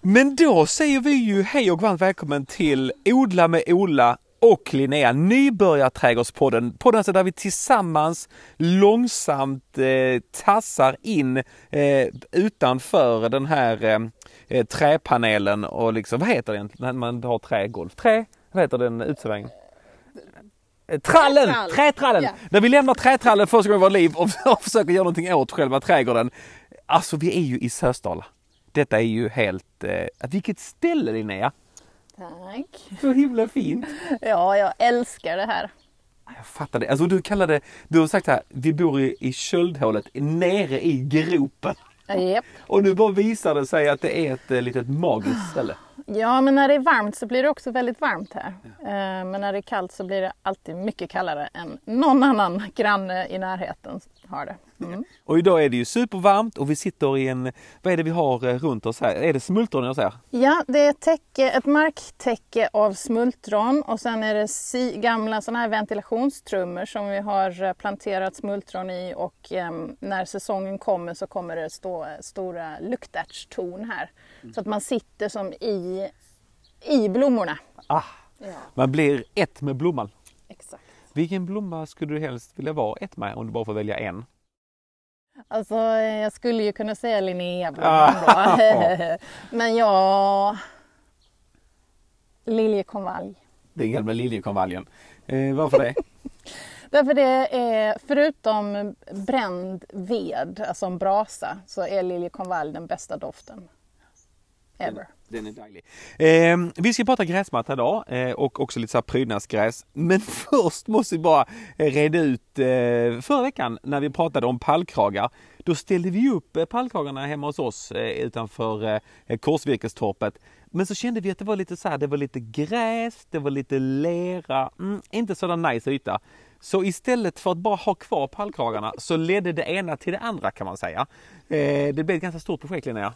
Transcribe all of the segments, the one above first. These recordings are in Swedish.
Men då säger vi ju hej och varmt välkommen till Odla med Ola och Linnea, Nybörjarträdgårdspodden. Podden där vi tillsammans långsamt eh, tassar in eh, utanför den här eh, eh träpanelen och liksom, vad heter det när man har trägolv? Trä? Vad heter den uteserveringen? Eh, trallen! Trätrall. Trätrallen! Ja. När vi lämnar trätrallen första gången i vårt liv och, och försöker göra någonting åt själva trädgården. Alltså vi är ju i Sösdala. Detta är ju helt... Eh, vilket ställe Linnea! Tack! Så himla fint! Ja, jag älskar det här. Jag fattar det. Alltså du kallade, du har sagt här, vi bor i, i köldhålet nere i gropen. Yep. Och nu bara visar det sig att det är ett eh, litet magiskt ställe. Ja, men när det är varmt så blir det också väldigt varmt här. Ja. Eh, men när det är kallt så blir det alltid mycket kallare än någon annan granne i närheten har det. Mm. Och idag är det ju supervarmt och vi sitter i en, vad är det vi har eh, runt oss här? Är det smultron jag ser? Ja, det är ett, täcke, ett marktäcke av smultron och sen är det si, gamla sådana här ventilationstrummor som vi har eh, planterat smultron i och eh, när säsongen kommer så kommer det stå stora luktärtstorn här. Mm. Så att man sitter som i, i blommorna. Ah, ja. Man blir ett med blomman. Exakt. Vilken blomma skulle du helst vilja vara ett med om du bara får välja en? Alltså jag skulle ju kunna säga Linnéablomman ah. då. Men jag... Liljekonvalj. Den gamla liljekonvaljen. Eh, varför det? Därför det är, förutom bränd ved, alltså en brasa, så är liljekonvalj den bästa doften. Ever. Den är dejlig. Eh, vi ska prata gräsmatta idag eh, och också lite så här prydnadsgräs. Men först måste vi bara eh, reda ut eh, förra veckan när vi pratade om pallkragar. Då ställde vi upp eh, pallkragarna hemma hos oss eh, utanför eh, Korsvirkestorpet. Men så kände vi att det var lite så här, det var lite gräs, det var lite lera, mm, inte sådan nice yta. Så istället för att bara ha kvar pallkragarna så ledde det ena till det andra kan man säga. Eh, det blev ett ganska stort projekt Linnea.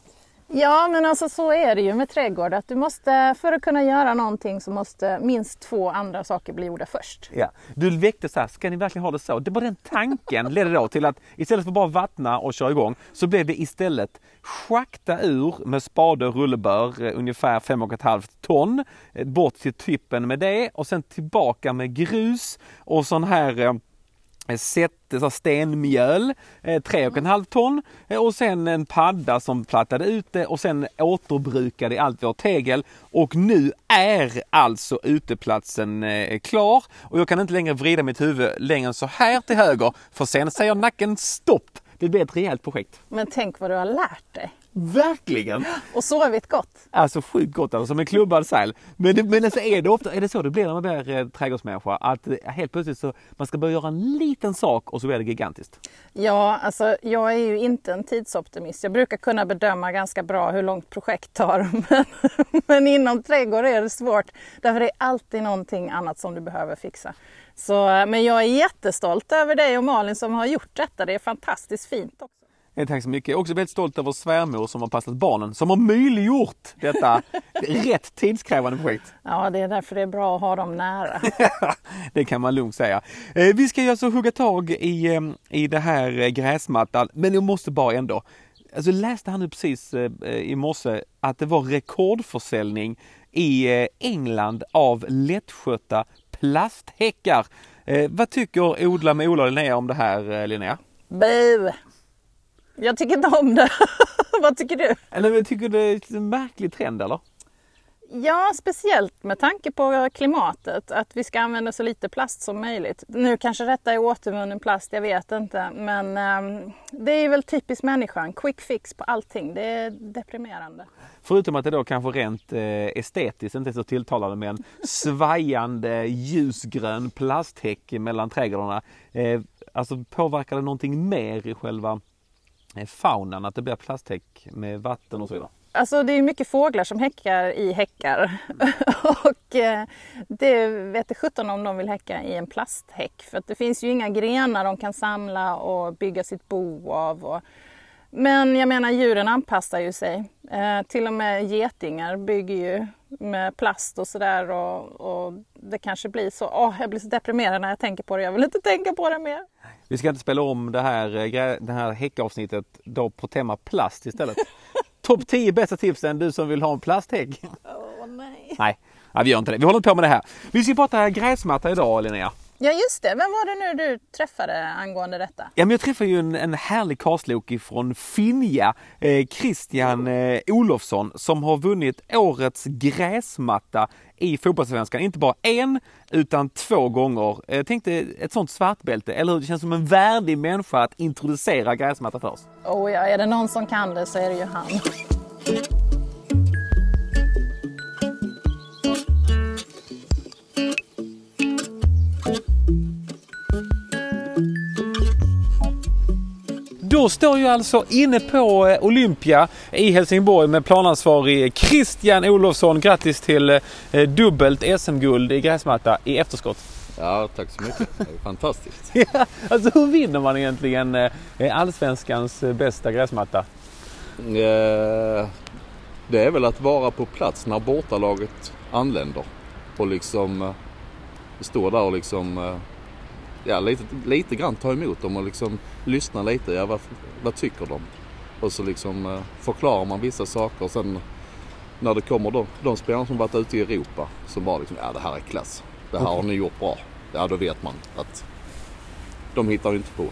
Ja, men alltså så är det ju med trädgård. Att du måste, för att kunna göra någonting så måste minst två andra saker bli gjorda först. Ja. Du väckte så här, ska ni verkligen ha det så? Det var den tanken ledde då till att istället för bara vattna och köra igång så blev det istället schakta ur med spade och rullebör eh, ungefär 5,5 ton eh, bort till tippen med det och sen tillbaka med grus och sån här eh, eh, stenmjöl, eh, tre och en halv ton eh, och sen en padda som plattade ut det och sen återbrukade allt vårt tegel och nu är alltså uteplatsen eh, klar och jag kan inte längre vrida mitt huvud längre än så här till höger för sen säger nacken stopp. Det blir ett rejält projekt. Men tänk vad du har lärt dig. Verkligen! Och sovit gott. Alltså sjukt gott, alltså, som en klubbad säl. Men, det, men alltså, är det ofta är det så det blir när man blir eh, trädgårdsmänniska? Att eh, helt plötsligt så man ska börja göra en liten sak och så blir det gigantiskt? Ja, alltså jag är ju inte en tidsoptimist. Jag brukar kunna bedöma ganska bra hur långt projekt tar. Men, men inom trädgård är det svårt. Därför är det alltid någonting annat som du behöver fixa. Så, eh, men jag är jättestolt över dig och Malin som har gjort detta. Det är fantastiskt fint också. Eh, tack så mycket. Jag är också väldigt stolt över svärmor som har passat barnen, som har möjliggjort detta rätt tidskrävande projekt. Ja, det är därför det är bra att ha dem nära. det kan man lugnt säga. Eh, vi ska ju alltså hugga tag i, i det här gräsmattan, men jag måste bara ändå. Alltså läste han nu precis i morse att det var rekordförsäljning i England av lättskötta plasthäckar. vad tycker Odla med Ola Linnea om det här Linnea? Bu! Jag tycker inte om det. Vad tycker du? Eller jag tycker det är en märklig trend eller? Ja, speciellt med tanke på klimatet, att vi ska använda så lite plast som möjligt. Nu kanske detta är återvunnen plast, jag vet inte. Men um, det är väl typiskt människan, quick fix på allting. Det är deprimerande. Förutom att det då kanske rent eh, estetiskt inte är så tilltalande med en svajande ljusgrön plasthäck mellan trädgårdarna. Eh, alltså påverkar det någonting mer i själva Eh, faunan, att det blir plasthäck med vatten och så vidare? Alltså det är mycket fåglar som häckar i häckar och eh, det vet sjutton om de vill häcka i en plasthäck för att det finns ju inga grenar de kan samla och bygga sitt bo av. Och... Men jag menar djuren anpassar ju sig. Eh, till och med getingar bygger ju med plast och sådär och, och, det kanske blir så. Åh, jag blir så deprimerad när jag tänker på det. Jag vill inte tänka på det mer. Vi ska inte spela om det här, eh, det här häckavsnittet då på tema plast istället. topp 10 bästa tipsen du som vill ha en plasthägg. Åh nej. Nej, nej, vi gör inte det. Vi håller inte på med det här. Vi ska prata gräsmatta idag Linnea. Ja just det, vem var det nu du träffade angående detta? Ja, men jag träffade ju en, en härlig karlslok från Finja, eh, Christian eh, Olofsson, som har vunnit årets gräsmatta i fotbollssvenskan. Inte bara en, utan två gånger. Jag eh, tänkte ett sånt svartbälte, eller hur? Det känns som en värdig människa att introducera gräsmatta för oss. Oh ja, är det någon som kan det så är det ju han. Då står ju alltså inne på eh, Olympia i Helsingborg med planansvarig Christian Olofsson. Grattis till eh, dubbelt SM-guld i gräsmatta i efterskott. Ja, tack så mycket. Det är fantastiskt. ja, alltså hur vinner man egentligen eh, allsvenskans bästa gräsmatta? Det är väl att vara på plats när bortalaget anländer och liksom stå där och liksom ja, lite, lite grann ta emot dem och liksom lyssna lite. Ja, vad, vad tycker de? Och så liksom eh, förklarar man vissa saker. Och sen när det kommer de, de spelarna som varit ute i Europa som bara liksom, ja det här är klass. Det här okay. har ni gjort bra. Ja, då vet man att de hittar inte på.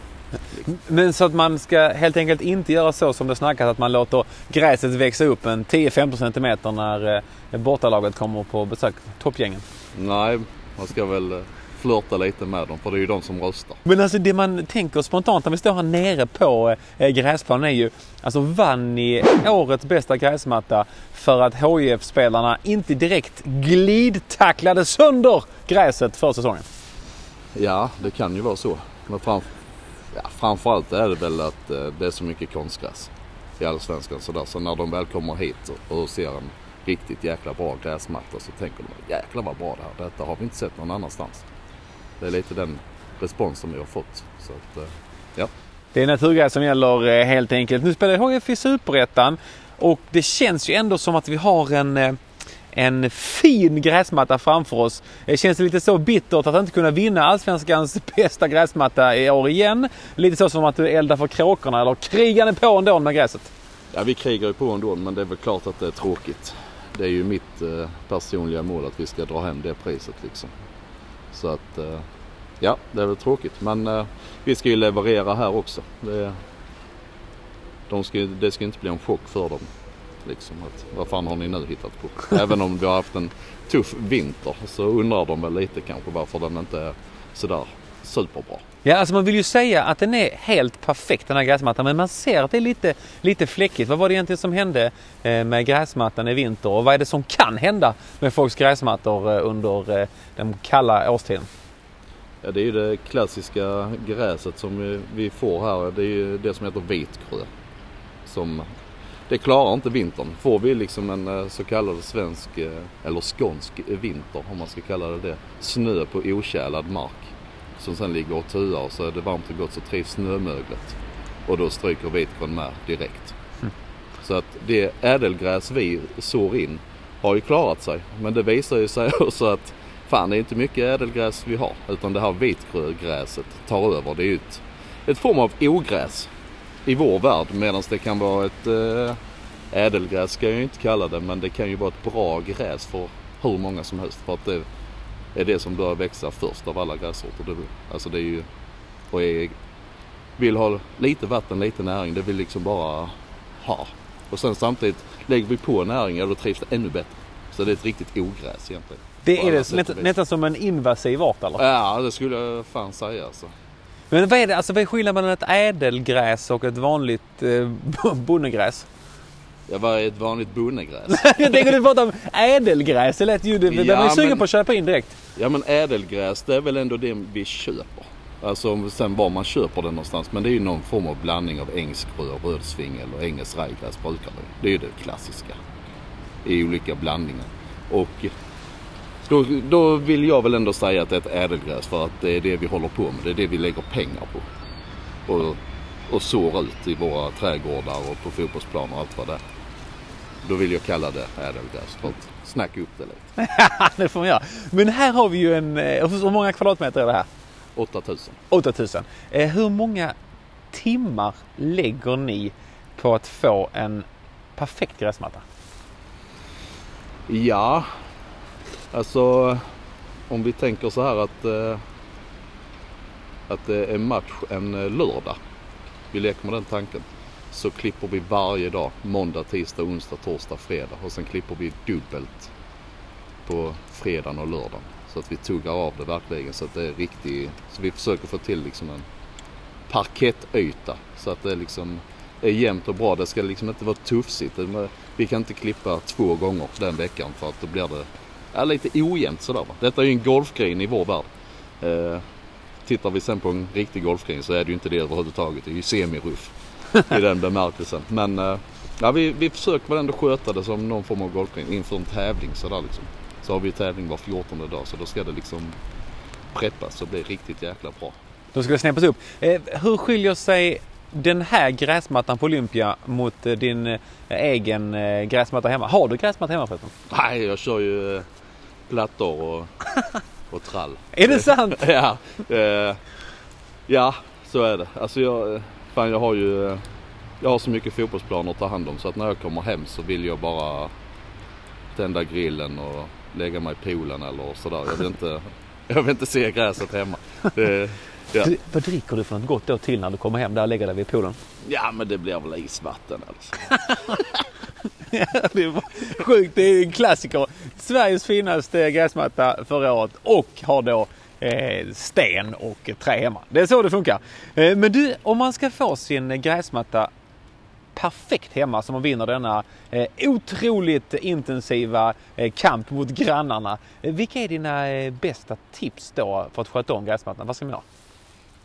Men så att man ska helt enkelt inte göra så som det snackas att man låter gräset växa upp en 10-15 cm när eh, bortalaget kommer på besök, toppgängen? Nej, man ska väl eh, flörta lite med dem för det är ju de som röstar. Men alltså det man tänker spontant när vi står här nere på eh, gräsplanen är ju alltså vann ni årets bästa gräsmatta för att hif spelarna inte direkt glidtacklade sönder gräset för säsongen? Ja, det kan ju vara så. Men fram, ja, framförallt är det väl att eh, det är så mycket konstgräs i Allsvenskan sådär. Så när de väl kommer hit och ser en riktigt jäkla bra gräsmatta så tänker de jäklar vad bra det här Detta har vi inte sett någon annanstans. Det är lite den respons som vi har fått. Så att, eh, ja. Det är naturgräs som gäller eh, helt enkelt. Nu spelar HIF i Superettan och det känns ju ändå som att vi har en eh, en fin gräsmatta framför oss. Det känns lite så bittert att inte kunna vinna Allsvenskans bästa gräsmatta i år igen. Lite så som att du eldar för kråkorna eller krigar ni på ändå med gräset? Ja, vi krigar ju på ändå men det är väl klart att det är tråkigt. Det är ju mitt personliga mål att vi ska dra hem det priset liksom. Så att eh, ja, det är väl tråkigt. Men eh, vi ska ju leverera här också. Det, de ska, det ska inte bli en chock för dem. Liksom att, vad fan har ni nu hittat på? Även om vi har haft en tuff vinter så undrar de väl lite kanske varför den inte är sådär superbra. Ja, alltså man vill ju säga att den är helt perfekt den här gräsmattan men man ser att det är lite, lite fläckigt. Vad var det egentligen som hände eh, med gräsmattan i vinter och vad är det som kan hända med folks gräsmattor eh, under eh, den kalla årstiden? Ja, det är ju det klassiska gräset som vi får här. Det är ju det som heter vitkrö. Som, det klarar inte vintern. Får vi liksom en så kallad svensk eller skånsk vinter om man ska kalla det det. Snö på otjälad mark som sen ligger och tuar så är det varmt och gott så trivs snömöglet. Och då stryker vitkorn med direkt. Mm. Så att det ädelgräs vi sår in har ju klarat sig. Men det visar ju sig också att fan det är inte mycket ädelgräs vi har. Utan det här vitgrögräset tar över. Det är ju ett, ett form av ogräs i vår värld. Medan det kan vara ett äh, ädelgräs ska jag ju inte kalla det. Men det kan ju vara ett bra gräs för hur många som helst. För att det är det som bör växa först av alla grässorter. Det, alltså det är ju, och är, vill ha lite vatten, lite näring. Det vill liksom bara ha. Och sen samtidigt lägger vi på näring, ja då trivs det ännu bättre. Så det är ett riktigt ogräs egentligen. Det är det nästan nätt, som en invasiv art eller? Ja, det skulle jag fan säga alltså. Men vad är det, alltså vad är skillnaden mellan ett ädelgräs och ett vanligt eh, bonnegräs? Ja, vad är ett vanligt bonnegräs? jag tänker du pratar om ädelgräs. Det lät ju... Det ja, man är sugen på att köpa in direkt. Ja men ädelgräs det är väl ändå det vi köper. Alltså sen var man köper det någonstans. Men det är ju någon form av blandning av ängsgrö, rödsvingel och engelsk rajgräs brukar det Det är ju det klassiska. I olika blandningar. Och då, då vill jag väl ändå säga att det är ett ädelgräs för att det är det vi håller på med. Det är det vi lägger pengar på. Och, och sår ut i våra trädgårdar och på fotbollsplaner och allt vad det är. Då vill jag kalla det för att snacka upp det lite. det får man göra. Men här har vi ju en, eh, hur många kvadratmeter är det här? 8000. 8000. Eh, hur många timmar lägger ni på att få en perfekt gräsmatta? Ja, alltså om vi tänker så här att, eh, att det är match en lördag. Vi leker med den tanken. Så klipper vi varje dag. Måndag, tisdag, onsdag, torsdag, fredag. Och sen klipper vi dubbelt på fredagen och lördagen. Så att vi tuggar av det verkligen så att det är riktigt. Så vi försöker få till liksom en parkettyta. Så att det liksom är jämnt och bra. Det ska liksom inte vara tufsigt. Vi kan inte klippa två gånger den veckan för att då blir det ja, lite ojämnt sådär. Va? Detta är ju en golfgren i vår värld. Eh, tittar vi sen på en riktig golfgren så är det ju inte det överhuvudtaget. Det är ju semiruff i den bemärkelsen. Men eh, ja, vi, vi försöker väl ändå sköta det som någon form av golfgren inför en tävling sådär liksom. Så har vi tävling var 14 dag så då ska det liksom preppas och bli riktigt jäkla bra. Då ska det snäppas upp. Eh, hur skiljer sig den här gräsmattan på Olympia mot eh, din egen gräsmatta hemma? Har du gräsmatta hemma förresten? Nej, jag kör ju plattor och, och trall. Är det sant? ja, ja, så är det. Alltså jag, fan jag har ju jag har så mycket fotbollsplaner att ta hand om så att när jag kommer hem så vill jag bara tända grillen och lägga mig i poolen eller sådär. Jag vill inte, jag vill inte se gräset hemma. Det, ja. Vad dricker du för något gott då till när du kommer hem där och lägger dig vid poolen? ja men det blir väl isvatten alltså. det är sjukt, det är en klassiker. Sveriges finaste gräsmatta förra året och har då Eh, sten och trä hemma. Det är så det funkar. Eh, men du, om man ska få sin gräsmatta perfekt hemma så man vinner denna eh, otroligt intensiva eh, kamp mot grannarna. Eh, vilka är dina eh, bästa tips då för att sköta om gräsmattan? Vad ska man göra?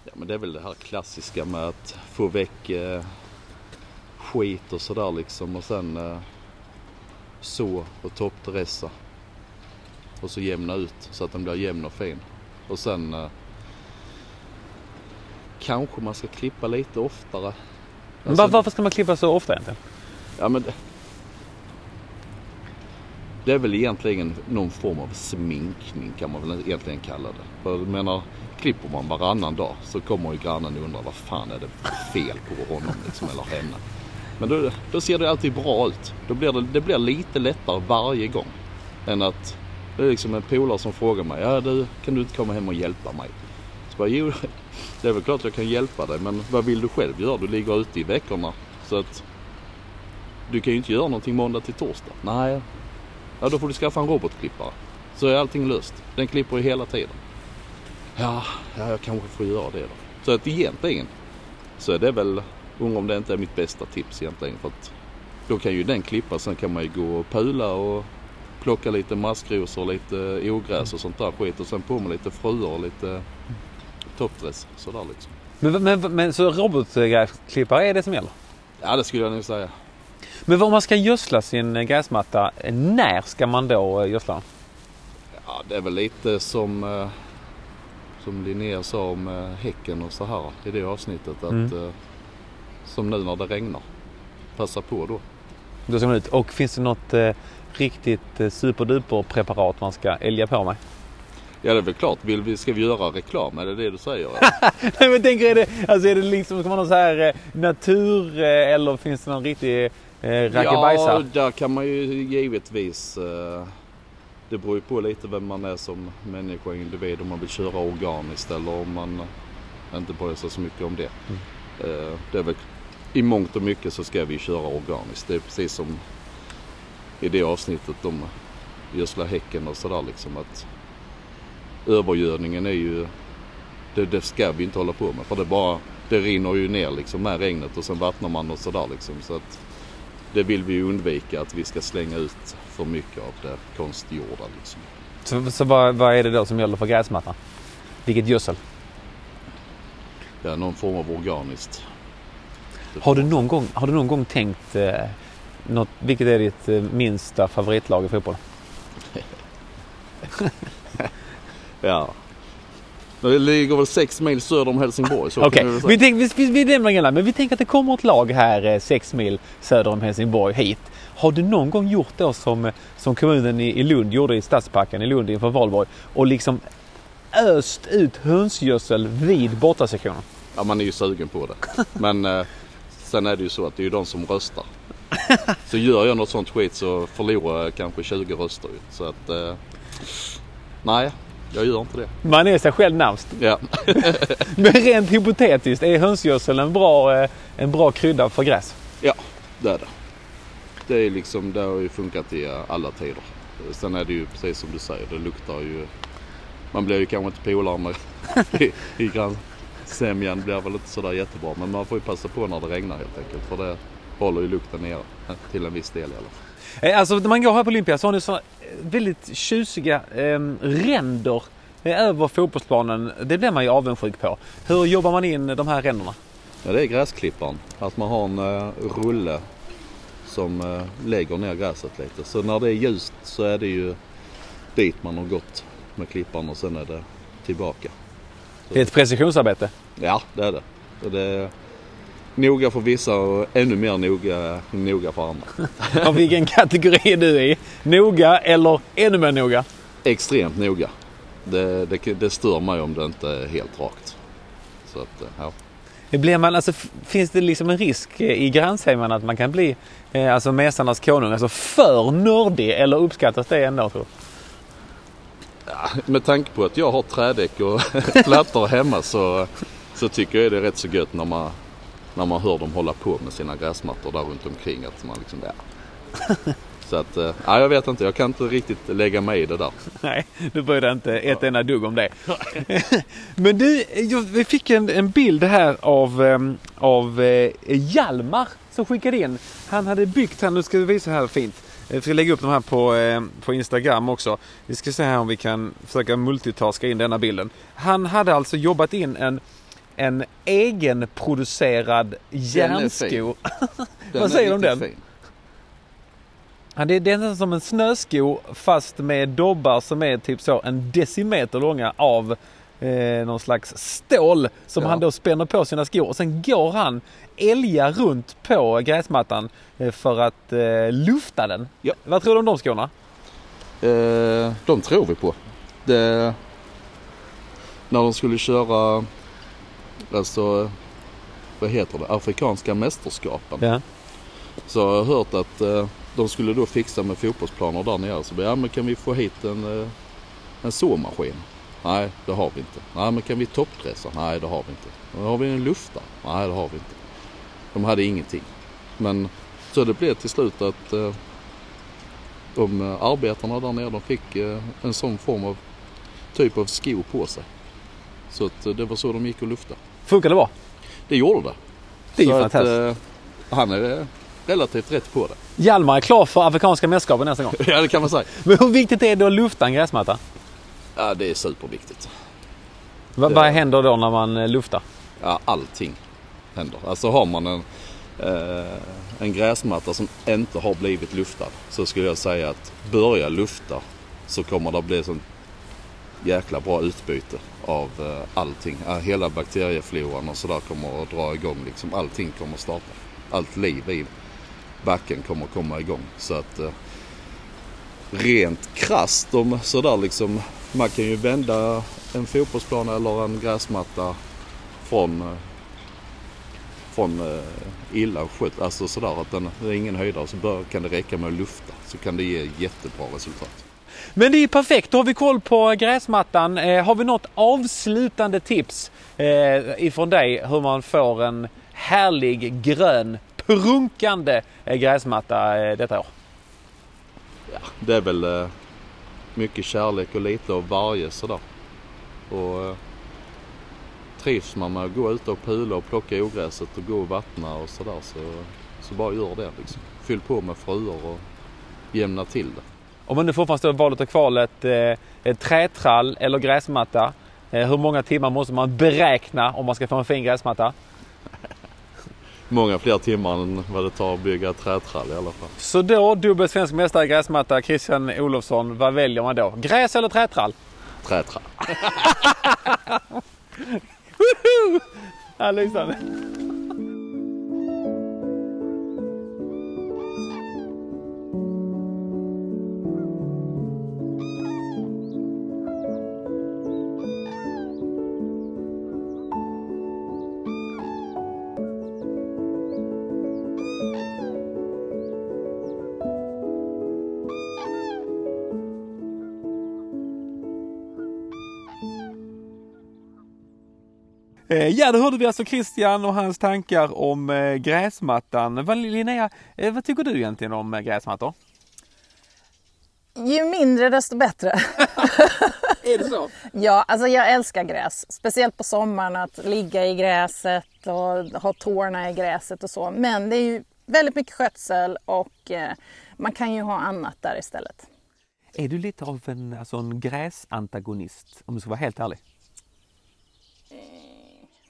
Ja men det är väl det här klassiska med att få väck eh, skit och sådär liksom och sen eh, så och toppdressa. Och så jämna ut så att den blir jämn och fin. Och sen eh, kanske man ska klippa lite oftare. Alltså- var, varför ska man klippa så ofta egentligen? Ja men det, det är väl egentligen någon form av sminkning kan man väl egentligen kalla det. För jag menar, klipper man varannan dag så kommer ju grannen undra vad fan är det fel på honom liksom, eller henne. Men då, då ser det alltid bra ut. Då blir det, det blir lite lättare varje gång. Än att det är liksom en polare som frågar mig, ja du kan du inte komma hem och hjälpa mig? Så bara, jo det är väl klart jag kan hjälpa dig men vad vill du själv göra? Du ligger ute i veckorna. Så att du kan ju inte göra någonting måndag till torsdag. Nej. Ja då får du skaffa en robotklippare. Så är allting löst. Den klipper ju hela tiden. Ja, ja jag kanske får göra det då. Så att egentligen så är det väl, undrar om det inte är mitt bästa tips egentligen. För att då kan ju den klippa, sen kan man ju gå och pula och plocka lite maskrosor lite ogräs och sånt där skit. Och sen på med lite fröer och lite toppdress sådär liksom. Men, men, men så robotgräsklippare är det som gäller? Ja det skulle jag nog säga. Men om man ska gödsla sin eh, gräsmatta, eh, när ska man då eh, gödsla? Ja, det är väl lite som, som Linnea sa om häcken och så här i det avsnittet. Att, Mm. som nu när det regnar. Passa på då. Då ska man ut. Och finns det något riktigt eh, superduper preparat man ska älga på med? Ja det är väl klart. Vill vi, ska vi göra reklam? Är det det du säger? Nej men tänker är det, alltså är det liksom, ska man ha så här eh, natur eh, eller finns det någon riktig eh, ja, rackabajsa? där kan man ju givetvis. Eh, det beror ju på lite vem man är som människa och individ. Om man vill köra organiskt eller om man inte bryr sig så mycket om det. Mm. Eh, det är väl, I mångt och mycket så ska vi köra organiskt. Det är precis som i det avsnittet om gödsla häcken och sådär liksom. Att övergödningen är ju, det, det ska vi inte hålla på med. För det bara, det rinner ju ner liksom med regnet och sen vattnar man och sådär liksom. Så att det vill vi ju undvika att vi ska slänga ut för mycket av det konstgjorda liksom. Så, så vad, vad är det då som gäller för gräsmattan? Vilket gödsel? Ja, någon form av organiskt. Har du någon gång, har du någon gång tänkt eh, något, vilket är ditt eh, minsta favoritlag i fotboll? Ja. Det ligger väl sex mil söder om Helsingborg. Okej, kan vi tänk, vi, vi, vi men vi tänker att det kommer ett lag här eh, sex mil söder om Helsingborg hit. Har du någon gång gjort då som, som kommunen i, i Lund gjorde i Stadsparken i Lund inför valborg och liksom öst ut hönsgödsel vid bortasektionen? Ja, man är ju sugen på det. Men eh, sen är det ju så att det är ju de som röstar. Så gör jag något sånt skit så förlorar jag kanske 20 röster. Så att, eh, nej, jag gör inte det. Man är sig själv närmst. Ja, Men rent hypotetiskt, är hönsgödsel en bra, eh, en bra krydda för gräs? ja det är det. Det är liksom, det har ju funkat i alla tider. Sen är det ju precis som du säger, det luktar ju, man blir ju kanske inte polare med i, i grannsämjan blir väl inte sådär jättebra. Men man får ju passa på när det regnar helt enkelt. För det håller ju lukten nere eh, till en viss del i alla fall. Eh, Alltså när man går här på Olympia så har ni så väldigt tjusiga eh, ränder eh, över fotbollsplanen. Det blir man ju avundsjuk på. Hur jobbar man in de här ränderna? Ja, det är gräsklipparen. Att man har en eh, rulle som eh, lägger ner gräset lite. Så när det är ljust så är det ju dit man har gått med klipparen och sen är det tillbaka. Det är ett precisionsarbete. Ja, det är det. Och det noga för vissa och ännu mer noga, noga för andra. Av vilken kategori är du i? Noga eller ännu mer noga? Extremt noga. Det, det, det stör mig om det inte är helt rakt. Så att, eh, ja. Blir man, alltså, finns det liksom en risk eh, i grannsämjan att man kan bli eh, alltså mesarnas konung, alltså för nördig eller uppskattas det ändå? Tror du? Med tanke på att jag har trädäck och plattor hemma så, så tycker jag det är rätt så gött när man, när man hör dem hålla på med sina gräsmattor där runt omkring. Att man liksom, ja. Så att, eh, ja, jag vet inte, jag kan inte riktigt lägga mig i det där. Nej, du bryr dig inte ett enda dugg om det. Men du, vi fick en, en bild här av, em, av eh, Hjalmar som skickade in. Han hade byggt här, nu ska vi visa här fint. Jag ska lägga upp de här på, eh, på Instagram också. Vi ska se här om vi kan försöka multitaska in denna bilden. Han hade alltså jobbat in en, en egenproducerad järnsko. Vad säger du om den? fin. Ja, det, det är nästan som en snösko fast med dobbar som är typ så en decimeter långa av eh, någon slags stål som Ja. han då spänner på sina skor. Och sen går han älgar runt på gräsmattan eh, för att eh, lufta den. Ja. Vad tror du om de skorna? Eh, de tror vi på. Det, när de skulle köra, alltså, vad heter det, Afrikanska mästerskapen. Ja. Så har jag hört att eh, de skulle då fixa med fotbollsplaner där nere. Så ja men kan vi få hit en, eh, en såmaskin? Nej, det har vi inte. Nej, men kan vi toppdressa? Nej, det har vi inte. Har vi en luftare? Nej, det har vi inte. De hade ingenting. Men så det blev till slut att eh, de arbetarna där nere de fick eh, en sån form av typ av sko på sig. Så att det var så de gick och luftade. Funkar det bra? Det gjorde det. Det är ju fantastiskt. Att, eh, han är eh, relativt rätt på det. Hjalmar är klar för Afrikanska mästerskapen nästa gång. Ja det kan man säga. Men hur viktigt är det att lufta en gräsmatta? Ja det är superviktigt. Va, Det- Vad händer då när man eh, luftar? Ja allting händer. Alltså har man en, eh, en gräsmatta som inte har blivit luftad så skulle jag säga att börja lufta så kommer det bli sånt jäkla bra utbyte av eh, allting. Hela bakteriefloran och sådär kommer att dra igång liksom. Allting kommer att starta. Allt liv i backen kommer att komma igång. Så att eh, rent krasst om sådär liksom. Man kan ju vända en fotbollsplan eller en gräsmatta från, eh, från illa skött. Alltså sådär att den, det är ingen höjdare så bör, kan det räcka med att lufta. Så kan det ge jättebra resultat. Men det är perfekt, då har vi koll på gräsmattan. Eh, har vi något avslutande tips eh, ifrån dig hur man får en härlig grön prunkande eh, gräsmatta detta år? Ja, det är väl mycket kärlek och lite av varje sådär. Och trivs man med att gå ut och pula och plocka ogräset och gå och vattna och sådär så, så bara gör det liksom. Fyll på med fröer och jämna till det. Om man nu fortfarande står i valet och kvalet, eh, ett trätrall eller gräsmatta. Eh, hur många timmar måste man beräkna om man ska få en fin gräsmatta? Många fler timmar än vad det tar att bygga trätrall i alla fall. Så då, dubbel svensk mästare i gräsmatta, Christian Olofsson. Vad väljer man då? Gräs eller trätrall? Trätrall. Ja, lysande. Ja, då hörde vi alltså Christian och hans tankar om eh, gräsmattan. Vad, Linnea, eh, vad tycker du egentligen om eh, gräsmattor? Ju mindre desto bättre. Är det så? Ja, alltså jag älskar gräs. Speciellt på sommaren att ligga i gräset och ha tårna i gräset och så. Men det är ju väldigt mycket skötsel och eh, man kan ju ha annat där istället. Är du lite av en, alltså en gräsantagonist, om du ska vara helt ärlig?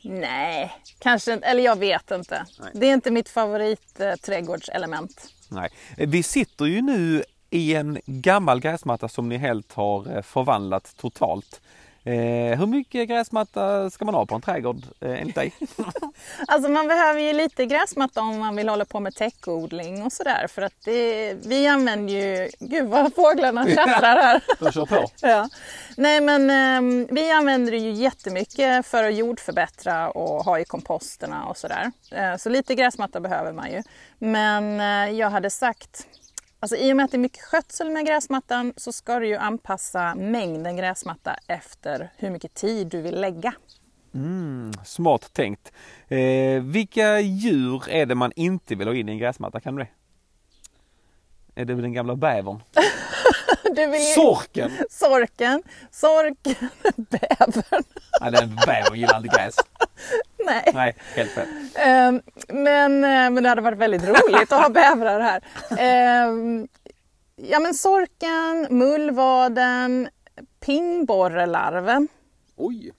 Nej, kanske inte. Eller jag vet inte. Nej. Det är inte mitt favorit eh, trädgårdselement. Nej. Eh, Vi sitter ju nu i en gammal gräsmatta som ni helt har eh, förvandlat totalt. Eh, hur mycket gräsmatta ska man ha på en trädgård eh, enligt dig? Alltså man behöver ju lite gräsmatta om man vill hålla på med täckodling och sådär. För att det, vi använder ju... Gud vad fåglarna tjattrar här. Jag kör på. Ja. Nej men eh, vi använder det ju jättemycket för att jordförbättra och ha i komposterna och sådär. Eh, så lite gräsmatta behöver man ju. Men eh, jag hade sagt, alltså i och med att det är mycket skötsel med gräsmattan så ska du ju anpassa mängden gräsmatta efter hur mycket tid du vill lägga. Mm, smart tänkt. Eh, vilka djur är det man inte vill ha in i en gräsmatta? Kan du det? Är det den gamla bävern? Du vill. Sorken! Sorken, sorken, bävern. Nej, den bävern gillar inte gräs. Nej. Nej, helt fel. Ehm, men, eh, men det hade varit väldigt roligt att ha bävrar här. Ehm, ja men sorken, mullvaden, pingborrelarven Oj!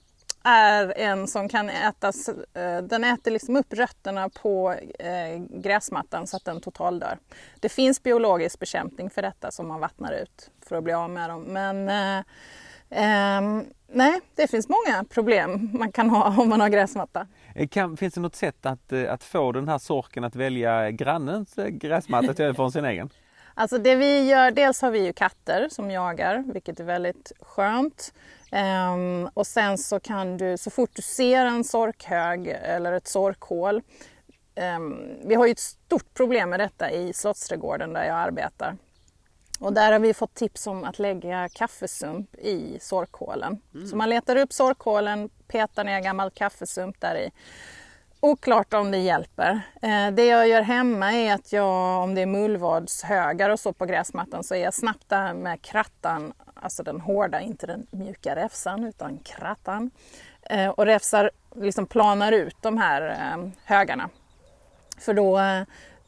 är en som kan ätas, eh, den äter liksom upp rötterna på eh, gräsmattan så att den totaldör. Det finns biologisk bekämpning för detta som man vattnar ut för att bli av med dem. Men ehm, nej, det finns många problem man kan ha om man har gräsmatta. Eh, Kan, finns det något sätt att, eh, att få den här sorken att välja grannens eh, gräsmatta istället för sin egen? Alltså det vi gör, dels har vi ju katter som jagar, vilket är väldigt skönt. Ehm, och sen så kan du, så fort du ser en sorkhög eller ett sorkhål. ehm, vi har ju ett stort problem med detta i Slottsträdgården där jag arbetar. Och där har vi fått tips om att lägga kaffesump i sorkhålen. Så man letar upp sorkhålen, petar ner gammal kaffesump där i. Oklart om det hjälper. Eh, det jag gör hemma är att jag, om det är mullvadshögar och så på gräsmattan, så är jag snabbt där med krattan, alltså den hårda, inte den mjuka räfsan, utan krattan. Eh, och räfsar, liksom planar ut de här eh, högarna. För då, eh,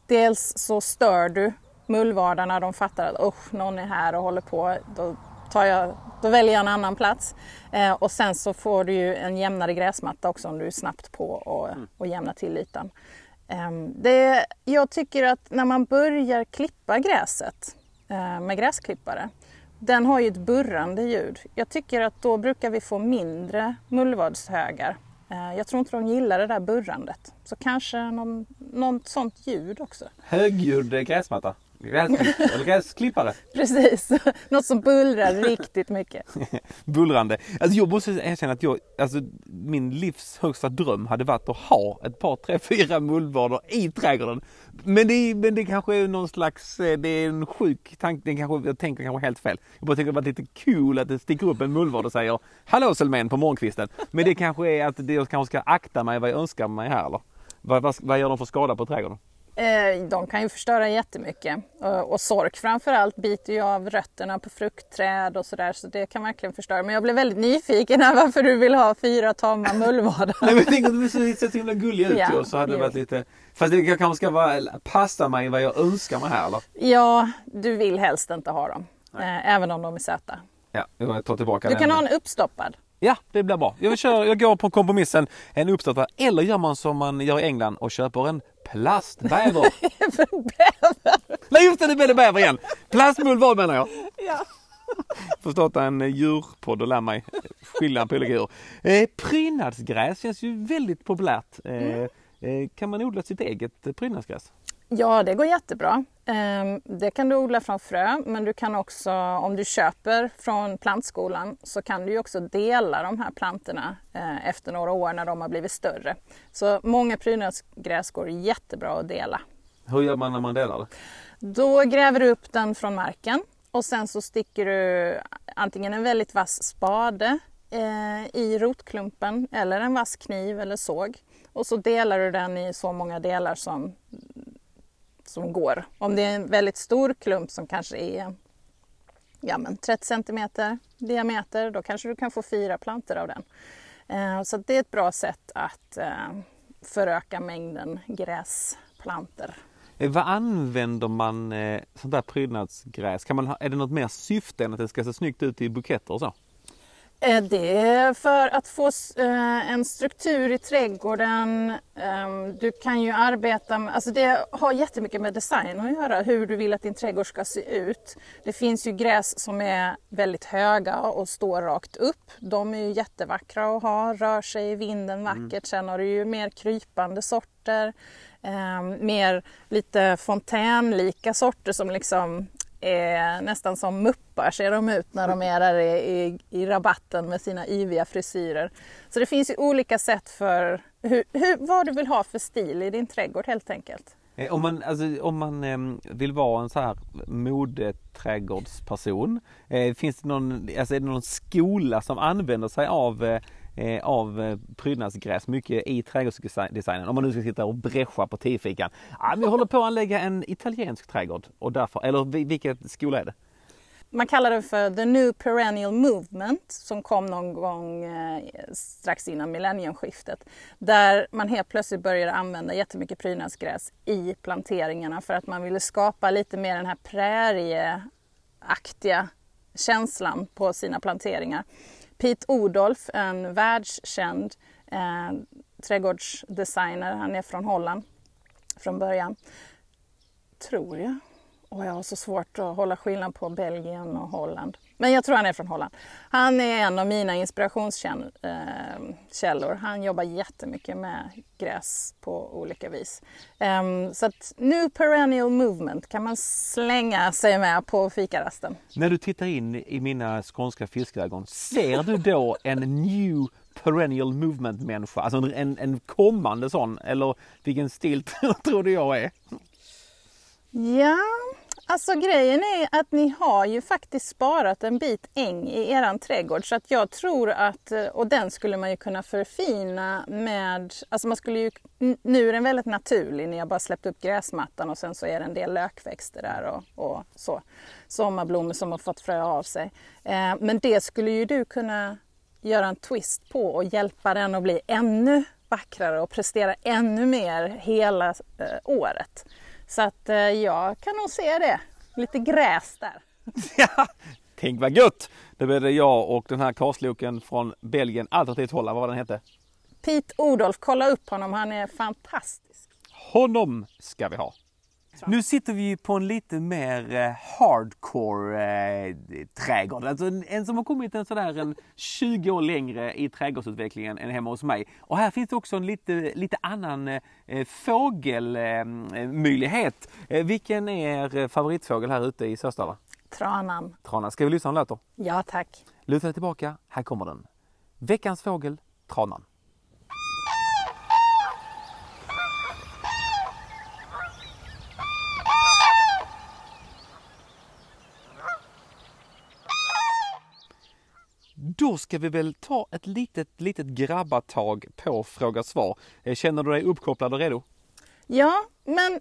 dels så stör du mullvadarna, de fattar att usch, någon är här och håller på. Då, tar jag, då väljer jag en annan plats. Eh, och sen så får du ju en jämnare gräsmatta också om du är snabbt på och, och jämna till ytan. Ehm, det, jag tycker att när man börjar klippa gräset eh, med gräsklippare, den har ju ett burrande ljud. Jag tycker att då brukar vi få mindre mullvadshögar. Eh, jag tror inte de gillar det där burrandet. Så kanske någon, något sånt ljud också. Högljudd eh, gräsmatta? Gräsklipp, eller gräsklippare? Precis, något som bullrar riktigt mycket. Bullrande. Alltså jag måste erkänna att jag, alltså min livs högsta dröm hade varit att ha ett par, tre, fyra mullvader i trädgården. Men det, men det kanske är någon slags, eh, det är en sjuk tanke, kanske, jag tänker kanske helt fel. Jag bara tänker att det var lite cool att det sticker upp en mullvad och säger Hallå Selmen på morgonkvisten. Men det kanske är att det- jag kanske ska akta mig vad jag önskar mig här eller? Vad, vad, vad gör de för skada på trädgården? Eh, De kan ju förstöra jättemycket. Och- Och sork framförallt biter ju av rötterna på fruktträd och sådär så det kan verkligen förstöra. Men jag blev väldigt nyfiken här varför du vill ha fyra tama mullvadar. Nej men tänker att du ser så himla gulliga ut Ja, så hade det varit lite Fast det kanske ska vara, passa mig vad jag önskar mig här eller? Ja, du vill helst inte ha dem. Eh, Även om de är söta. Ja, jag tar tillbaka Du den. kan ha en uppstoppad. Ja, det blir bra. Jag, kör, jag går på kompromissen en uppstartad eller gör man som man gör i England och köper en plastbäver. Nej just det, det blev det bäver igen. Plastmullvad menar jag. Ja. Får starta en eh, djurpodd och lära mig skillnad på olika djur. Eh, prydnadsgräs känns ju väldigt populärt. Eh, Mm. eh, kan man odla sitt eget prydnadsgräs? Ja, det går jättebra. Ehm, Det kan du odla från frö, men du kan också, om du köper från plantskolan, så kan du också dela de här plantorna eh, efter några år när de har blivit större. Så många prydnadsgräs går jättebra att dela. Hur gör man när man delar det? Då gräver du upp den från marken och sen så sticker du antingen en väldigt vass spade eh, i rotklumpen eller en vass kniv eller såg och så delar du den i så många delar som, som går. Om det är en väldigt stor klump som kanske är ja, men 30 cm diameter, då kanske du kan få fyra plantor av den. Eh, så det är ett bra sätt att eh, föröka mängden gräsplantor. Eh, vad använder man eh, sånt där prydnadsgräs? Kan man ha, är det något mer syfte än att det ska se snyggt ut i buketter och så? Eh, det är för att få eh, en struktur i trädgården. Ehm, du kan ju arbeta med, alltså det har jättemycket med design att göra, hur du vill att din trädgård ska se ut. Det finns ju gräs som är väldigt höga och står rakt upp. De är ju jättevackra att ha, rör sig i vinden vackert. Mm. Sen har du ju mer krypande sorter, ehm, mer lite fontänlika sorter som liksom är nästan som muppar ser de ut när de är där i, i, i rabatten med sina yviga frisyrer. Så det finns ju olika sätt för hur, hur, vad du vill ha för stil i din trädgård helt enkelt. Eh, om man, alltså, om man eh, vill vara en så här modeträdgårdsperson, eh, finns det någon, alltså, är det någon skola som använder sig av eh, eh, av eh, prydnadsgräs mycket i trädgårdsdesignen. Om man nu ska sitta och bräscha på tiofikan. Ah, vi håller på att anlägga en italiensk trädgård och därför, eller vilken skola är det? Man kallar det för The New Perennial Movement som kom någon gång eh, strax innan millenniumskiftet. Där man helt plötsligt började använda jättemycket prydnadsgräs i planteringarna för att man ville skapa lite mer den här prärieaktiga känslan på sina planteringar. Pete Odolf, en världskänd eh, trädgårdsdesigner. Han är från Holland från början. Tror jag. Och jag har så svårt att hålla skillnad på Belgien och Holland. Men jag tror han är från Holland. Han är en av mina inspirationskällor. Eh, han jobbar jättemycket med gräs på olika vis. Ehm, så att New Perennial Movement kan man slänga sig med på fikarasten. När du tittar in i mina skånska fiskögon, ser du då en New Perennial Movement människa? Alltså en, en kommande sån eller vilken stil tror du jag är? Ja, Alltså grejen är att ni har ju faktiskt sparat en bit äng i eran trädgård så att jag tror att, och den skulle man ju kunna förfina med, alltså man skulle ju, nu är den väldigt naturlig, ni har bara släppt upp gräsmattan och sen så är det en del lökväxter där och, och så. Sommarblommor som har fått frö av sig. Eh, men det skulle ju du kunna göra en twist på och hjälpa den att bli ännu vackrare och prestera ännu mer hela eh, året. Så att eh, jag kan nog se det. Lite gräs där. ja, tänk vad gött! Det blev det jag och den här karsloken från Belgien, alternativt Holland, vad var den hette? Pete Odolf, kolla upp honom, han är fantastisk. Honom ska vi ha! Nu sitter vi på en lite mer eh, hardcore eh, trädgård. Alltså en, en, som har kommit en sådär en 20 år längre i trädgårdsutvecklingen än hemma hos mig. Och här finns det också en lite, lite annan eh, fågelmöjlighet. Eh, eh, vilken är er favoritfågel här ute i Sösdala? Tranan. Tranan. Ska vi lyssna en låt då? Ja tack. Luta dig tillbaka, här kommer den. Veckans fågel, tranan. Då ska vi väl ta ett litet, litet grabbatag på fråga svar. Eh, känner du dig uppkopplad och redo? Ja, men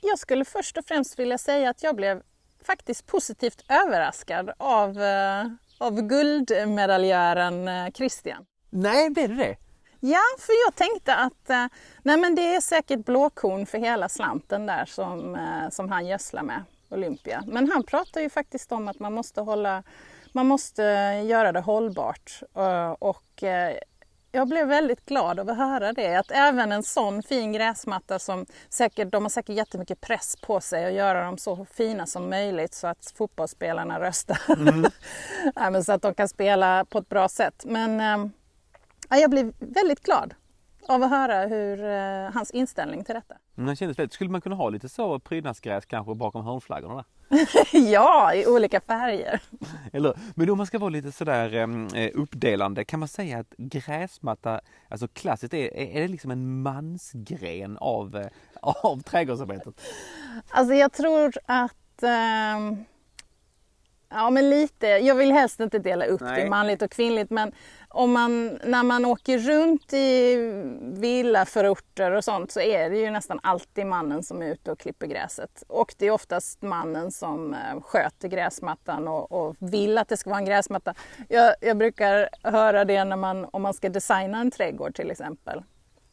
jag skulle först och främst vilja säga att jag blev faktiskt positivt överraskad av, eh, av guldmedaljören eh, Christian. Nej, blev det det? Ja, för jag tänkte att nej men det är säkert blåkorn för hela slanten där som, som han gödslar med, Olympia. Men han pratar ju faktiskt om att man måste hålla man måste göra det hållbart eh, och eh, jag blev väldigt glad av att höra det. Att även en sån fin gräsmatta som säkert, de har säkert jättemycket press på sig att göra dem så fina som möjligt så att fotbollsspelarna röstar. Mm. så att de kan spela på ett bra sätt. Men äh, jag blev väldigt glad av att höra hur, äh, hans inställning till detta. Mm, kändes väldigt. Skulle man kunna ha lite så prydnadsgräs kanske bakom hörnflaggorna? Där? ja, i olika färger. Eller, men om man ska vara lite sådär eh, uppdelande, kan man säga att gräsmatta, alltså klassiskt, är, är det liksom en mansgren av, eh, av trädgårdsarbetet? Alltså jag tror att eh, Ja, men lite. Jag vill helst inte dela upp Nej. det manligt och kvinnligt, men om man, när man åker runt i villaförorter och sånt så är det ju nästan alltid mannen som är ute och klipper gräset. Och det är oftast mannen som eh, sköter gräsmattan och, och vill att det ska vara en gräsmatta. Jag, jag brukar höra det när man, om man ska designa en trädgård till exempel.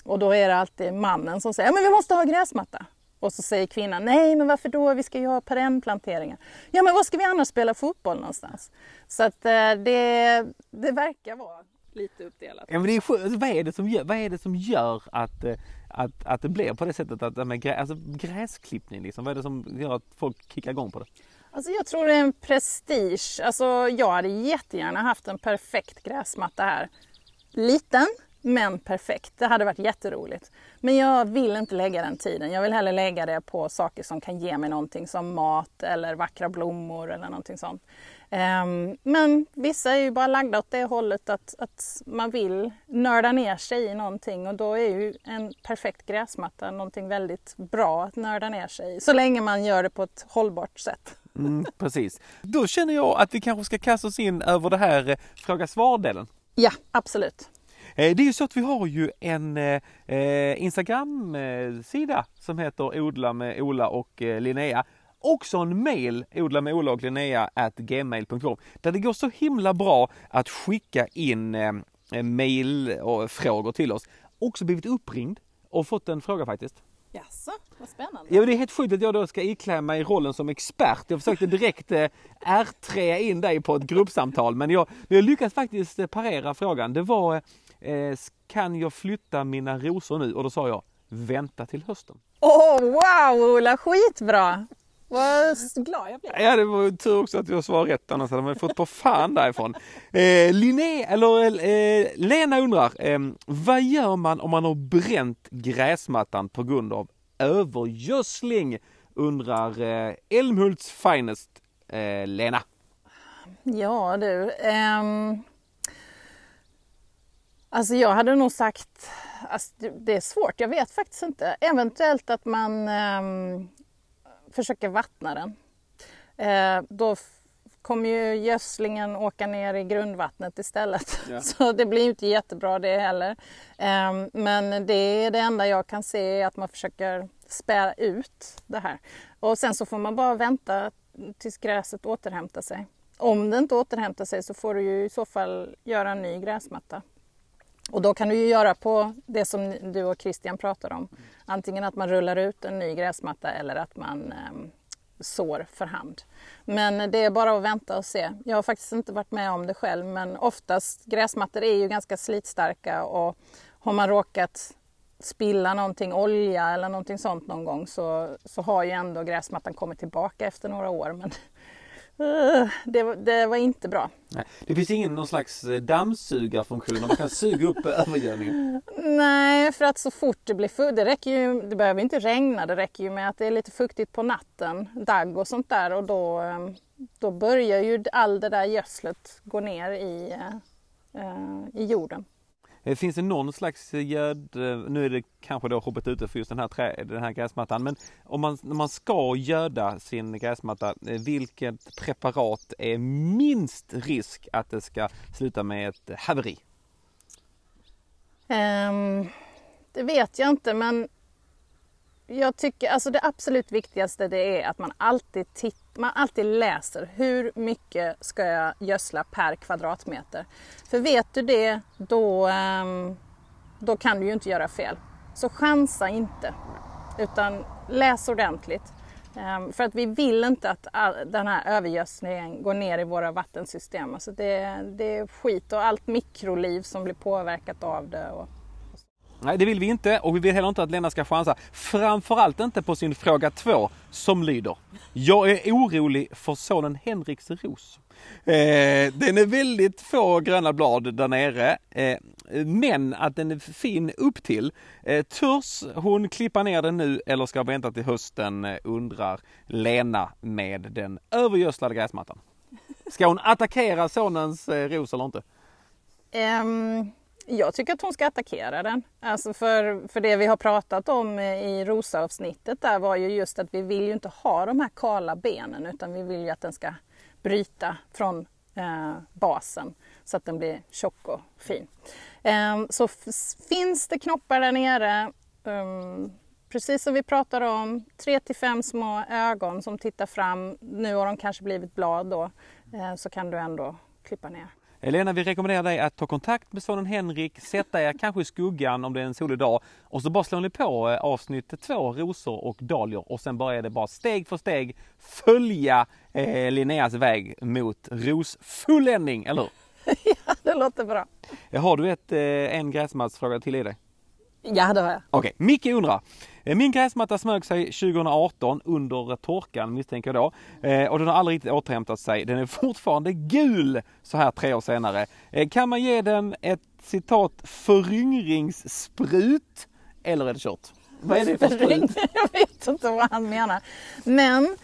Och då är det alltid mannen som säger ja, men vi måste ha gräsmatta. Och så säger kvinnan, nej men varför då, vi ska ju ha perennplanteringar. Ja men var ska vi annars spela fotboll någonstans? Så att eh, det, det verkar vara lite uppdelat. Ja, men det är, alltså, vad, är det som gör, vad är det som gör att, eh, att, att det blir på det sättet? Att, med grä, alltså, gräsklippning liksom, vad är det som gör att folk kickar igång på det? Alltså jag tror det är en prestige. Alltså jag hade jättegärna haft en perfekt gräsmatta här. Liten, men perfekt. Det hade varit jätteroligt. Men jag vill inte lägga den tiden. Jag vill hellre lägga det på saker som kan ge mig någonting som mat eller vackra blommor eller någonting sånt. Ehm, Men vissa är ju bara lagda åt det hållet att, att man vill nörda ner sig i någonting och då är ju en perfekt gräsmatta någonting väldigt bra att nörda ner sig i. Så länge man gör det på ett hållbart sätt. Mm, precis. Då känner jag att vi kanske ska kasta oss in över det här eh, fråga svar-delen. Ja, absolut. Eh, Det är ju så att vi har ju en eh, eh, Instagram-sida som heter Odla med Ola och Linnea. Också en mail, odla med Ola och Linnea at gmail.com. Där det går så himla bra att skicka in eh, mail och frågor till oss. Också blivit uppringd och fått en fråga faktiskt. Jaså, vad spännande. Ja, det är helt sjukt att jag då ska iklä mig i rollen som expert. Jag försökte direkt eh, R3 in dig på ett gruppsamtal men jag, jag lyckades faktiskt parera frågan. Det var eh, kan jag flytta mina rosor nu? Och då sa jag vänta till hösten. Åh, wow Ola, skitbra! Vad glad jag blev. Ja, det var tur också att jag svarade rätt annars hade man fått på fan därifrån. Eh, Linné, eller eh, Lena undrar, eh, vad gör man om man har bränt gräsmattan på grund av övergödsling? Undrar eh, Älmhults finest eh, Lena. Ja du. ehm, alltså jag hade nog sagt, alltså det- är svårt, jag vet faktiskt inte. Eventuellt att man ehm, försöker vattna den. Eh, då kommer ju gödslingen åka ner i grundvattnet istället. Ja. Så det blir inte jättebra det heller. Ehm, men det är det enda jag kan se är att man försöker spä ut det här. Och sen så får man bara vänta tills gräset återhämtar sig. Om det inte återhämtar sig så får du ju i så fall göra en ny gräsmatta. Och då kan du ju göra på det som du och Christian pratar om. Antingen att man rullar ut en ny gräsmatta eller att man eh, sår för hand. Men det är bara att vänta och se. Jag har faktiskt inte varit med om det själv men oftast gräsmattor är ju ganska slitstarka och har man råkat spilla någonting, olja eller någonting sånt någon gång så, så har ju ändå gräsmattan kommit tillbaka efter några år. Men det, var- det var inte bra. Nej, det finns ingen någon slags eh, dammsugarfunktion där man kan suga upp övergödningen. Nej, för att så fort det blir fukt, det räcker ju, det behöver inte regna, det räcker ju med att det är lite fuktigt på natten, dagg och sånt där och då, eh, då börjar ju all det där gödslet gå ner i, eh, eh, i jorden. Eh, finns det någon slags eh, göd, eh, nu är det kanske då hoppet ute för just den här, trä, den här gräsmattan, men om man, när man ska göda sin gräsmatta, vilket preparat är minst risk att det ska sluta med ett haveri? Um, det vet jag inte men jag tycker alltså det absolut viktigaste det är att man alltid, titt, man alltid läser hur mycket ska jag gödsla per kvadratmeter. För vet du det då, ehm, då kan du ju inte göra fel. Så chansa inte utan läs ordentligt. Ehm, för att vi vill inte att all, den här övergödslingen går ner i våra vattensystem. Alltså det, det är skit och allt mikroliv som blir påverkat av det. Och, Nej, det vill vi inte och vi vill heller inte att Lena ska chansa. Framförallt inte på sin fråga två som lyder. Jag är orolig för sonen Henriks ros. Eh, den är väldigt få gröna blad där nere. Eh, men att den är fin upp till. Eh, törs hon klippa ner den nu eller ska vänta till hösten eh, undrar Lena med den övergödslade gräsmattan. Ska hon attackera sonens eh, ros eller inte? Um jag tycker att hon ska attackera den. Alltså för, för det vi har pratat om i rosa-avsnittet där var ju just att vi vill ju inte ha de här kala benen utan vi vill ju att den ska bryta från eh, basen så att den blir tjock och fin. Eh, så finns det knoppar där nere, um, precis som vi pratade om, tre till fem små ögon som tittar fram. Nu har de kanske blivit blad då, eh, så kan du ändå klippa ner. Elena, vi rekommenderar dig att ta kontakt med sonen Henrik, sätta er kanske i skuggan om det är en solig dag och så bara slår ni på eh, avsnitt två, rosor och dahlior och sen bara är det bara steg för steg följa eh, Linneas väg mot rosfulländning, eller hur? ja, det låter bra. Har du ett, eh, en gräsmattsfråga till i dig? Ja, det har jag. Okej, okay. Micke undrar. Eh, min gräsmatta smög sig 2018 under torkan misstänker jag då. Eh, och den har aldrig riktigt återhämtat sig. Den är fortfarande gul så här tre år senare. Eh, kan man ge den ett citat föryngringssprut? Eller är det kört? Vad är det för sprut? jag vet inte vad han menar. Men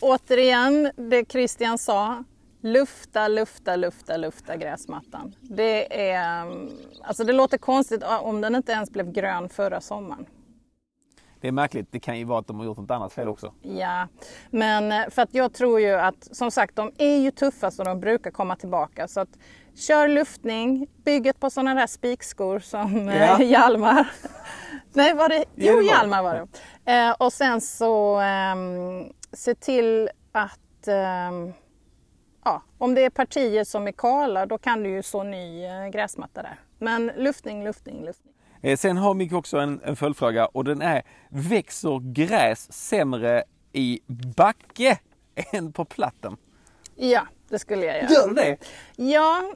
återigen, det Christian sa. Lufta, lufta, lufta, lufta gräsmattan. Det, är, alltså det låter konstigt om den inte ens blev grön förra sommaren. Det är märkligt, det kan ju vara att de har gjort något annat fel också. Ja, men eh, för att jag tror ju att som sagt de är ju tuffast och de brukar komma tillbaka. Så att kör luftning, bygg ett par sådana där spikskor som eh, ja. Hjalmar. Nej, var det? Jo, Hjalmar var det. Eh, och sen så eh, se till att eh, ja, om det är partier som är kala då kan du ju så ny eh, gräsmatta där. Men luftning, luftning, luftning. Eh, sen har Micke också en, en följdfråga och den är Växer gräs sämre i backe än på platten? Ja, det skulle jag göra. Gör det? Ja,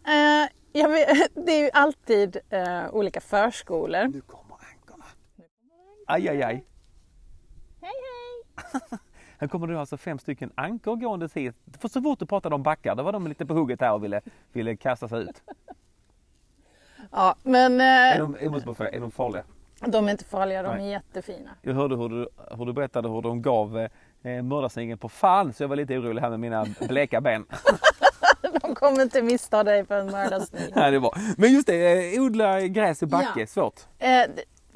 eh, vet, det är ju alltid eh, olika förskolor. Nu kommer ankorna. Aj, aj, aj. Hej, hej! Här kommer det alltså fem stycken ankor gående hit. För så fort du pratade om backar, då var de lite på hugget här och ville, ville kasta sig ut. Ja, men... Eh, är, de, jag måste bara fråga, är de farliga? De är inte farliga, de Nej. är jättefina. Jag hörde hur du, hur du berättade hur de gav eh, mördarsniggen på fan så jag var lite orolig här med mina bleka ben. de kommer inte missta dig för en mördarsnigel. Nej, det är bra. Men just det, eh, odla gräs i backe, ja. svårt. Eh,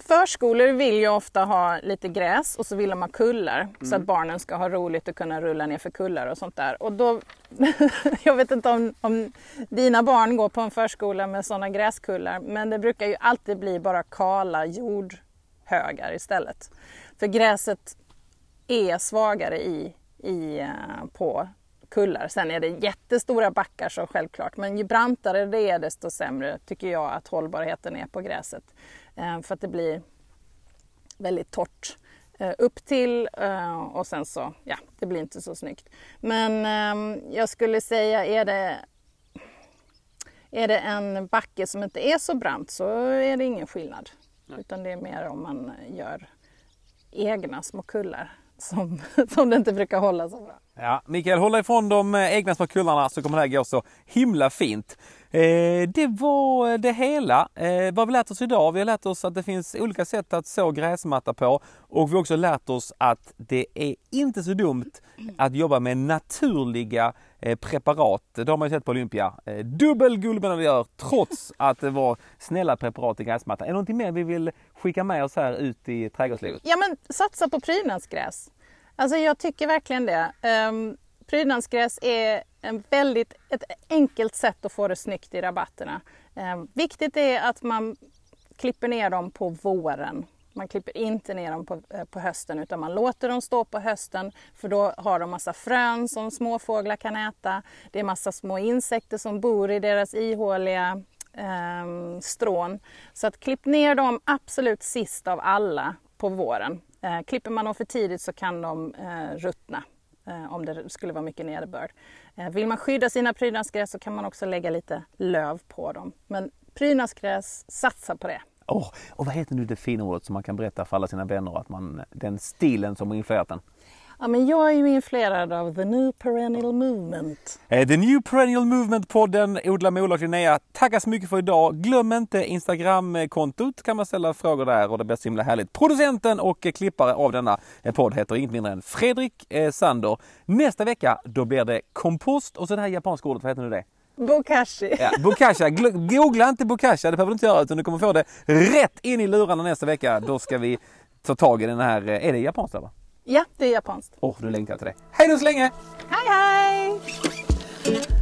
Förskolor vill ju ofta ha lite gräs och så vill de ha kullar mm. så att barnen ska ha roligt och kunna rulla ner för kullar och sånt där. Och då, jag vet inte om, om dina barn går på en förskola med sådana gräskullar men det brukar ju alltid bli bara kala jordhögar istället. För gräset är svagare i, i, uh, på kullar. Sen är det jättestora backar så självklart men ju brantare det är desto sämre tycker jag att hållbarheten är på gräset. Eh, för att det blir väldigt torrt eh, upp till eh, och sen så, ja, det blir inte så snyggt. Men jag skulle säga, är det, är det en backe som inte är så brant så är det ingen skillnad. Nej. Utan det är mer om man gör egna små kullar som, som det inte brukar hålla så bra. Ja, Mikael, håll ifrån de eh, egna små kullarna så kommer det här gå så himla fint. Eh, det var eh, det hela. Eh, vad har vi lärt oss idag? Vi har lärt oss att det finns olika sätt att så gräsmatta på och vi har också lärt oss att det är inte så dumt att jobba med naturliga preparat. Det har man ju sett på Olympia. Dubbel guldmedaljör trots att det var snälla preparat i gräsmattan. Är det någonting mer vi vill skicka med oss här ut i trädgårdslivet? Ja men satsa på prydnadsgräs. Alltså jag tycker verkligen det. Um, prydnadsgräs är en väldigt, ett enkelt sätt att få det snyggt i rabatterna. Eh, viktigt är att man klipper ner dem på våren. Man klipper inte ner dem på, eh, på hösten utan man låter dem stå på hösten för då har de massa frön som småfåglar kan äta. Det är massa små insekter som bor i deras ihåliga eh, strån. Så att klipp ner dem absolut sist av alla på våren. Eh, klipper man dem för tidigt så kan de eh, ruttna eh, om det skulle vara mycket nederbörd. Eh, vill man skydda sina prydnadsgräs så kan man också lägga lite löv på dem. Men prydnadsgräs, satsa på det! Oh, och vad heter nu det fina ordet som man kan berätta för alla sina vänner att man, den stilen som har influerat den? Ja, men jag är ju influerad av The New Perennial Movement. Eh, The New Perennial Movement-podden Odla med Ola och Linnea tackar så mycket för idag. Glöm inte Instagram-kontot kan man ställa frågor där och det blir så himla härligt. Producenten och klippare av denna podd heter inget mindre än Fredrik eh, Sander. Nästa vecka då blir det kompost och så det här japanska ordet, vad heter nu det? Bokashi. Ja, bokashi. Googla inte bokashi, det behöver du inte göra utan du kommer få det rätt in i lurarna nästa vecka. Då ska vi ta tag i den här, är det japanskt eller? Ja, det är japanskt. Åh, oh, du längtar till det. Hej då så länge! Hej hej! Hej!